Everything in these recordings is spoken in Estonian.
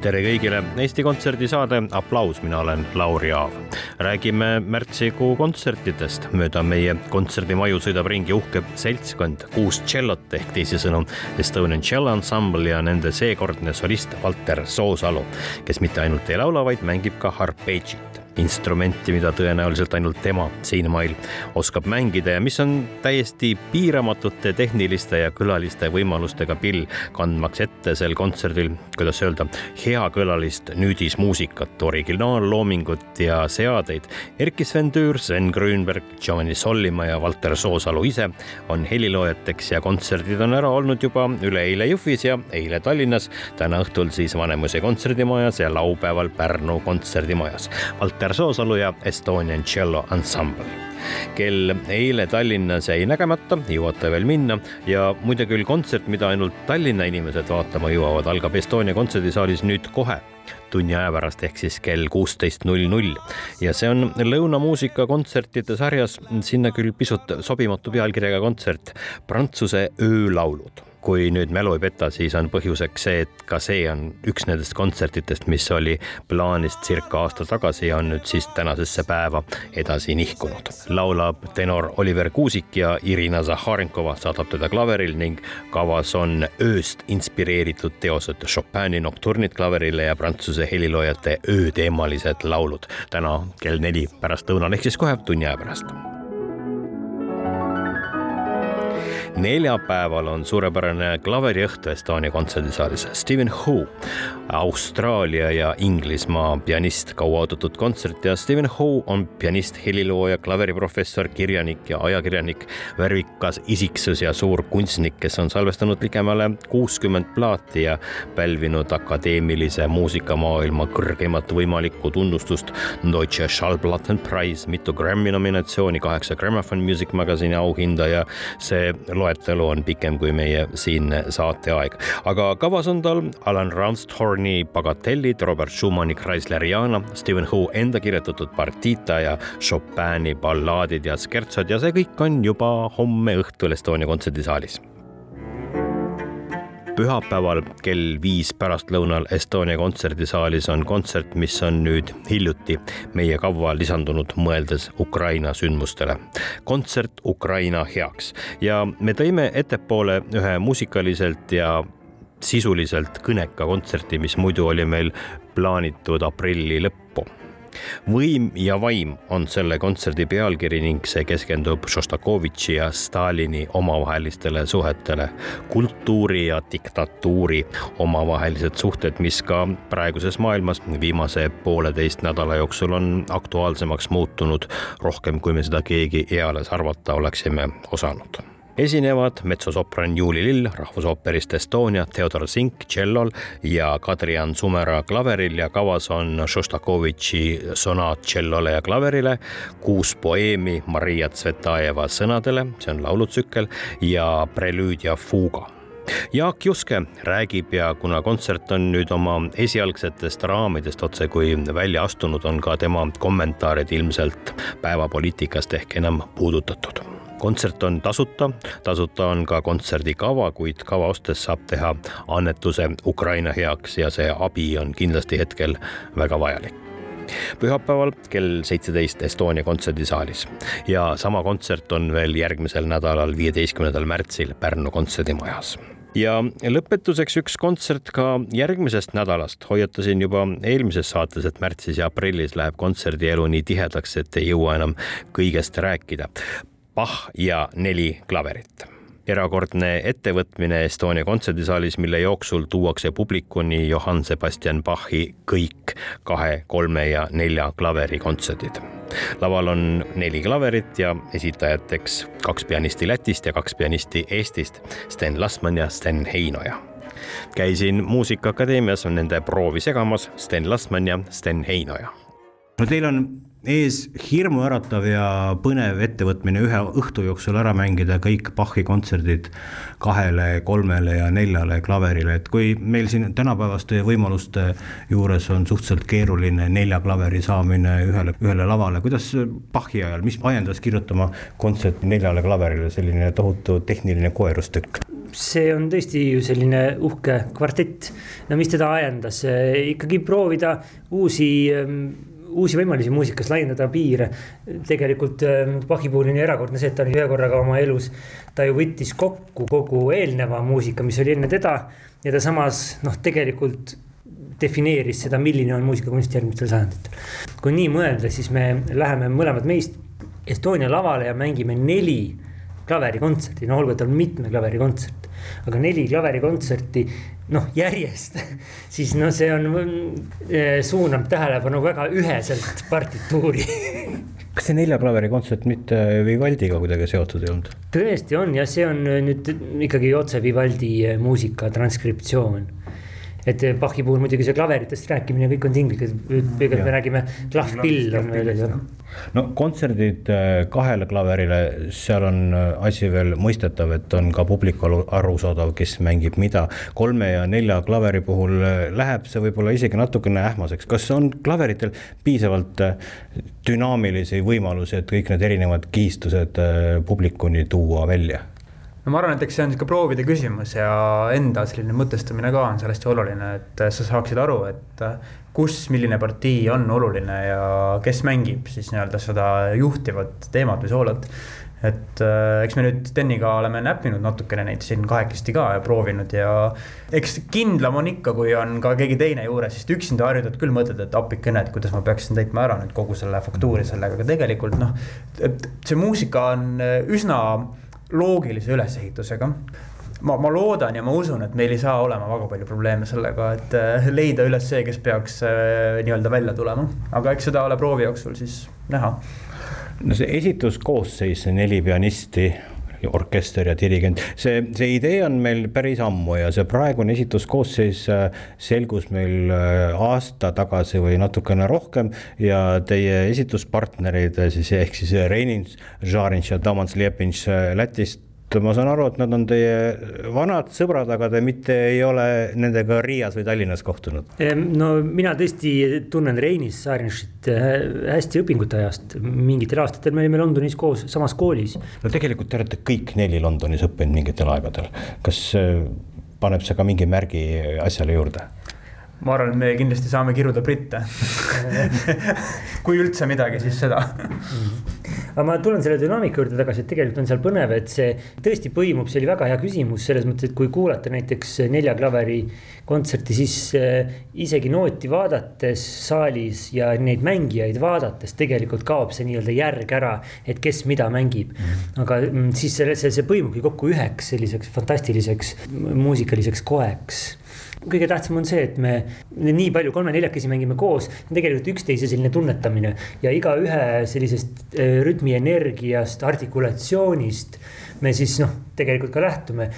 Tere kõigile, Eesti Kontserdi saade Applaus, mina olen Lauri Aav. räägime märtsikuu kontsertidest, mööda meie kontserdimaju sõidab ringi uhke seltskond, kuus tšellot ehk teisisõnu Estonian Cello Ensemble ja nende seekordne solist Valter Soosalu, kes mitte ainult ei laula, vaid mängib ka harpeetšit instrumenti, mida tõenäoliselt ainult tema siinmail oskab mängida ja mis on täiesti piiramatute tehniliste ja külaliste võimalustega pill, kandmaks ette sel kontserdil, kuidas öelda, heakõlalist nüüdismuusikat, originaalloomingut ja seadeid. Erkki Sven Tüür, Sven Grünberg, Giovanni Sollimaa ja Valter Soosalu ise on heliloojateks ja kontserdid on ära olnud juba üleeile Jõhvis ja eile Tallinnas, täna õhtul siis Vanemuise kontserdimajas ja laupäeval Pärnu kontserdimajas. Valter Peeter Soosalu ja Estonian Cello Ensemble kel eile Tallinnas jäi nägemata, jõuate veel minna ja muide küll kontsert, mida ainult Tallinna inimesed vaatama jõuavad, algab Estonia kontserdisaalis nüüd kohe tunni aja pärast ehk siis kell kuusteist null null. Ja see on lõunamuusika kontsertide sarjas sinna küll pisut sobimatu pealkirjaga kontsert Prantsuse öölaulud kui nüüd mälu ei peta, siis on põhjuseks see, et ka see on üks nendest kontsertidest, mis oli plaanis circa aasta tagasi ja on nüüd siis tänasesse päeva edasi nihkunud. laulab tenor Oliver Kuusik ja Irina Zaharenkova saadab teda klaveril ning kavas on ööst inspireeritud teosed Chopini nokturnid klaverile ja prantsuse heliloojate ööteemalised laulud. täna kell neli pärastlõunal ehk siis kohe tunni aja pärast neljapäeval on suurepärane klaveriõhtu Estonia kontserdisaalis. Steven Ho, Austraalia ja Inglismaa pianist, kauaoodatud kontsert ja Steven Ho on pianist, helilooja, klaveriprofessor, kirjanik ja ajakirjanik, värvikas isiksus ja suur kunstnik, kes on salvestanud ligemale kuuskümmend plaati ja pälvinud akadeemilise muusikamaailma kõrgeimat võimalikku tunnustust. Deutsche Schallplattenpreis, mitu Grammy nominatsiooni, kaheksa Gramophone Music Magazine'i auhinda ja see loetelu on pikem kui meie siinne saateaeg. aga kavas on tal Alan Ramsthorni bagatellid, Robert Schumanni Chrysleriana, Steven Hu enda kirjutatud partiita ja Chopini ballaadid ja skertsod ja see kõik on juba homme õhtul Estonia kontserdisaalis pühapäeval kell viis pärastlõunal Estonia kontserdisaalis on kontsert, mis on nüüd hiljuti meie kavva lisandunud, mõeldes Ukraina sündmustele. kontsert Ukraina heaks ja me tõime ettepoole ühe muusikaliselt ja sisuliselt kõneka kontserti, mis muidu oli meil plaanitud aprilli lõppu võim ja vaim on selle kontserdi pealkiri ning see keskendub Šostakovitši ja Stalini omavahelistele suhetele. kultuuri ja diktatuuri omavahelised suhted, mis ka praeguses maailmas viimase pooleteist nädala jooksul on aktuaalsemaks muutunud rohkem, kui me seda keegi eales arvata oleksime osanud esinevad metsosopran Juuli Lill Rahvusooperist Estonia, Theodor Zink tšellol ja Kadrian Sumera klaveril ja kavas on Šostakovitši sonaat tšellole ja klaverile, kuus poeemi Maria Tsvetajeva sõnadele, see on laulutsükkel, ja prelüüd ja fuuga Jaak Juske räägib ja kuna kontsert on nüüd oma esialgsetest raamidest otse kui välja astunud, on ka tema kommentaarid ilmselt päevapoliitikast ehk enam puudutatud kontsert on tasuta, tasuta on ka kontserdikava, kuid kava ostes saab teha annetuse Ukraina heaks ja see abi on kindlasti hetkel väga vajalik pühapäeval kell seitseteist Estonia kontserdisaalis ja sama kontsert on veel järgmisel nädalal, viieteistkümnendal märtsil Pärnu kontserdimajas ja lõpetuseks üks kontsert ka järgmisest nädalast. hoiatasin juba eelmises saates, et märtsis ja aprillis läheb kontserdielu nii tihedaks, et ei jõua enam kõigest rääkida. Bach ja neli klaverit. erakordne ettevõtmine Estonia kontserdisaalis, mille jooksul tuuakse publikuni Johann Sebastian Bachi kõik kahe, kolme ja nelja klaveri kontserdid. laval on neli klaverit ja esitajateks kaks pianisti Lätist ja kaks pianisti Eestist, Sten Lasman ja Sten Heinoja käisin Muusikaakadeemias nende proovi segamas Sten Lasman ja Sten Heinoja. no teil on ees hirmuäratav ja põnev ettevõtmine ühe õhtu jooksul ära mängida kõik Bachi kontserdid kahele, kolmele ja neljale klaverile, et kui meil siin tänapäevaste võimaluste juures on suhteliselt keeruline nelja klaveri saamine ühele, ühele lavale, kuidas Bachi ajal, mis ajendas kirjutama kontserti neljale klaverile, selline tohutu tehniline koerustükk? see on tõesti ju selline uhke kvartett, no mis teda ajendas, ikkagi proovida uusi uusi võimalusi muusikas, laiendada piire. tegelikult Bachi ähm, puhul on ju erakordne see, et ta on ühe korraga oma elus, ta ju võttis kokku kogu eelneva muusika, mis oli enne teda. ja ta samas noh, tegelikult defineeris seda, milline on muusikakunst järgmistel sajanditel. kui nii mõelda, siis me läheme mõlemad meist Estonia lavale ja mängime neli klaverikontserti, no olgu, et on mitme klaverikontserti aga neli klaverikontserti noh, järjest, siis no see on, eh, suunab tähelepanu väga üheselt partituuri kas see nelja klaveri kontsert mitte Vivaldiga kuidagi seotud ei olnud? tõesti on ja see on nüüd ikkagi otse Vivaldi eh, muusika transkriptsioon et Bachi puhul muidugi see klaveritest rääkimine, kõik on tinglik, kõigepealt me räägime, klahvpill on veel ja. no kontserdid äh, kahele klaverile, seal on äh, asi veel mõistetav, et on ka publikul arusaadav, kes mängib mida. kolme ja nelja klaveri puhul äh, läheb see võib-olla isegi natukene ähmaseks, kas on klaveritel piisavalt dünaamilisi võimalusi, et kõik need erinevad kihistused publikuni tuua välja? No ma arvan, et eks see on sihuke proovide küsimus ja enda selline mõtestamine ka on seal hästi oluline, et sa saaksid aru, et kus, milline partii on oluline ja kes mängib siis nii-öelda seda juhtivat teemat või soolat. et äh, eks me nüüd Steniga oleme näppinud natukene neid siin kahekesti ka ja proovinud ja eks kindlam on ikka, kui on ka keegi teine juures, sest üksinda harjutad küll mõtled, et appikene, et kuidas ma peaksin täitma ära nüüd kogu selle faktuuri sellega, aga tegelikult noh, et see muusika on üsna loogilise ülesehitusega ma, ma loodan ja ma usun, et meil ei saa olema väga palju probleeme sellega, et äh, leida üles see, kes peaks äh, nii-öelda välja tulema, aga eks seda ole proovi jooksul siis näha. no see esituskoosseis, see neli pianisti orkester ja dirigent, see, see idee on meil päris ammu ja see praegune esituskoosseis äh, selgus meil aasta tagasi või natukene rohkem ja teie esituspartnerid siis ehk siis Reinin Žarinš ja Tamans Lepinš Lätist ma saan aru, et nad on teie vanad sõbrad, aga te mitte ei ole nendega Riias või Tallinnas kohtunud? no mina tõesti tunnen Reinis Saarinšit äh, hästi õpingute ajast, mingitel aastatel me olime Londonis koos samas koolis. no tegelikult te olete kõik neli Londonis õppinud mingitel aegadel, kas äh, paneb see ka mingi märgi asjale juurde? ma arvan, et me kindlasti saame kiruda britte kui üldse midagi, siis seda aga ma tulen selle dünaamika juurde tagasi, et tegelikult on seal põnev, et see tõesti põimub, see oli väga hea küsimus selles mõttes, et kui kuulata näiteks nelja klaveri kontserti, siis äh, isegi nooti vaadates saalis ja neid mängijaid vaadates tegelikult kaob see nii-öelda järg ära, et kes mida mängib. Aga mm, siis see, see, see põimubki kokku üheks selliseks fantastiliseks muusikaliseks koeks kõige tähtsam on see, et me nii palju kolme-neljakesi mängime koos, tegelikult üksteise selline tunnetamine ja igaühe sellisest äh, rütmienergiast, artikulatsioonist me siis noh, tegelikult ka lähtume.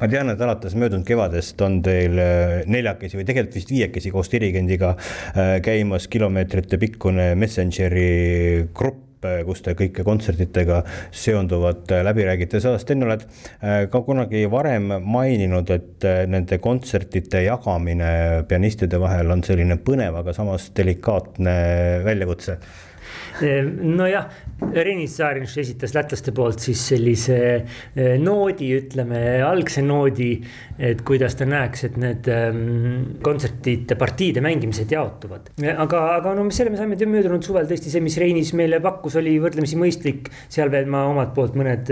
ma tean, et alates möödunud kevadest on teil äh, neljakesi või tegelikult vist viiekesi koos dirigendiga äh, käimas kilomeetrite pikkune Messengeri grupp kus te kõike kontsertidega seonduvat äh, läbi räägite, sa, Sten, oled äh, ka kunagi varem maininud, et nende kontsertide jagamine pianistide vahel on selline põnev, aga samas delikaatne väljakutse nojah, Renis Saarinš esitas lätlaste poolt siis sellise noodi, ütleme algse noodi, et kuidas ta näeks, et need ähm, kontsertide partiide mängimised jaotuvad. aga, aga no selle me saime möödunud suvel tõesti see, mis Reinis meile pakkus, oli võrdlemisi mõistlik. seal veel ma omalt poolt mõned,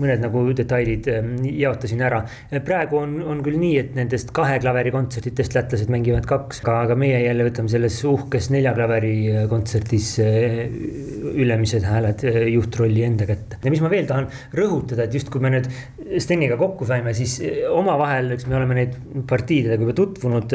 mõned nagu detailid jaotasin ära. praegu on, on küll nii, et nendest kahe klaveri kontsertidest lätlased mängivad kaks, aga meie jälle võtame selles uhkes nelja klaveri kontserdis ülemised hääled juhtrolli enda kätte. ja mis ma veel tahan rõhutada, et just kui me nüüd Steniga kokku saime, siis omavahel, eks me oleme neid partiidega juba tutvunud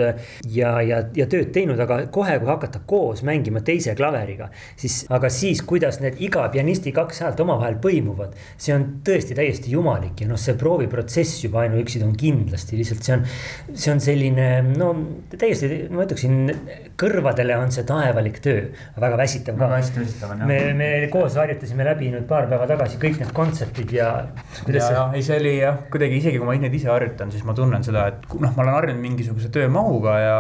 ja, ja, ja tööd teinud, aga kohe, kui hakata koos mängima teise klaveriga, siis, aga siis, kuidas need iga pianisti kaks häält omavahel põimuvad, see on tõesti täiesti jumalik ja noh, see prooviprotsess juba ainuüksi on kindlasti lihtsalt see on, see on selline no täiesti, ma ütleksin, kõrvadele on see taevalik töö, väga väsitav ka. väga hästi väsitav on jah. me, me koos harjutasime läbi nüüd paar päeva tagasi kõik need kontserdid ja. ja, ja ei, see oli jah, kuidagi isegi kui ma neid ise harjutan, siis ma tunnen seda, et noh, ma olen harjunud mingisuguse töömahuga ja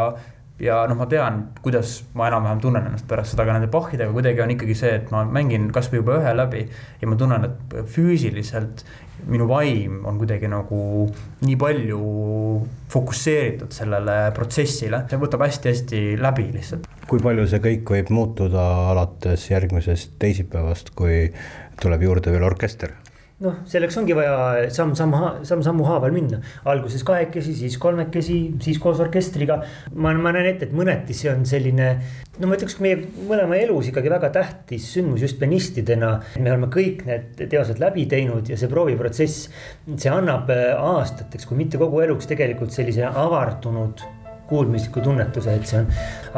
ja noh, ma tean, kuidas ma enam-vähem tunnen ennast pärast seda, aga nende Bachidega kuidagi on ikkagi see, et ma mängin kasvõi juba ühe läbi ja ma tunnen, et füüsiliselt minu vaim on kuidagi nagu nii palju fokusseeritud sellele protsessile, see võtab hästi-hästi läbi lihtsalt. Kui palju see kõik võib muutuda alates järgmisest teisipäevast, kui tuleb juurde veel orkester? noh, selleks ongi vaja samm-samm, samm-sammu haaval minna. alguses kahekesi, siis kolmekesi, siis koos orkestriga. ma, ma näen ette, et mõneti see on selline, no ma ütleks, meie mõlema elus ikkagi väga tähtis sündmus just pianistidena. me oleme kõik need teosed läbi teinud ja see prooviprotsess, see annab äh, aastateks, kui mitte kogu eluks tegelikult sellise avardunud kuulmisliku tunnetuse, et see on.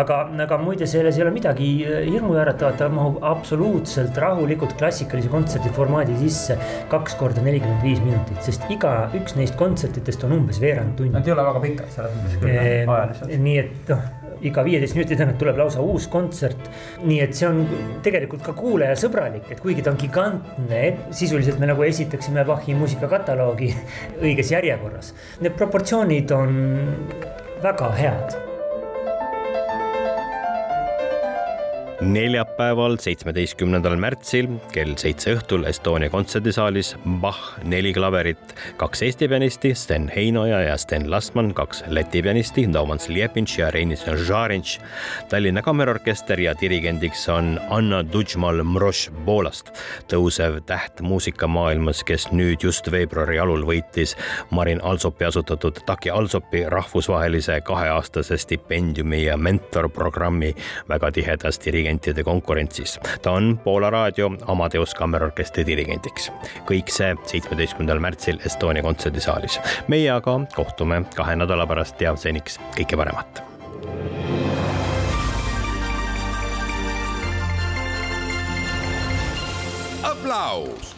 aga, aga muide, selles ei ole midagi äh, hirmuäratavat, ta mahub absoluutselt rahulikult klassikalise kontserdi formaadi sisse. kaks korda nelikümmend viis minutit, sest igaüks neist kontsertidest on umbes veerand tundi. Nad ei ole väga pikad selles mõttes küll ehm, ajaliselt. nii et noh iga viieteist minuti tagant tuleb lausa uus kontsert. nii et see on tegelikult ka kuulajasõbralik, et kuigi ta on gigantne, sisuliselt me nagu esitaksime Bachi muusikakataloogi õiges järjekorras. Need proportsioonid on väga head neljapäeval, seitsmeteistkümnendal märtsil kell seitse õhtul Estonia kontserdisaalis Bach neli klaverit, kaks Eesti pianisti, Sten Heinoja ja Sten Lastman, kaks Läti pianisti, Daumann Sljepinš ja Reinis Žarinš. Tallinna Kammerorkester ja dirigendiks on Anna Dudžmal-Mroš Poolast, tõusev täht muusikamaailmas, kes nüüd just veebruari alul võitis Marin Alsopi asutatud Taki Alsopi rahvusvahelise kaheaastase stipendiumi ja mentorprogrammi väga tihedas dirigendis dirigentide konkurentsis. ta on Poola raadio Amadeus kammerorkestri dirigendiks. kõik see seitsmeteistkümnendal märtsil Estonia kontserdisaalis. meie aga kohtume kahe nädala pärast ja seniks kõike paremat. aplaus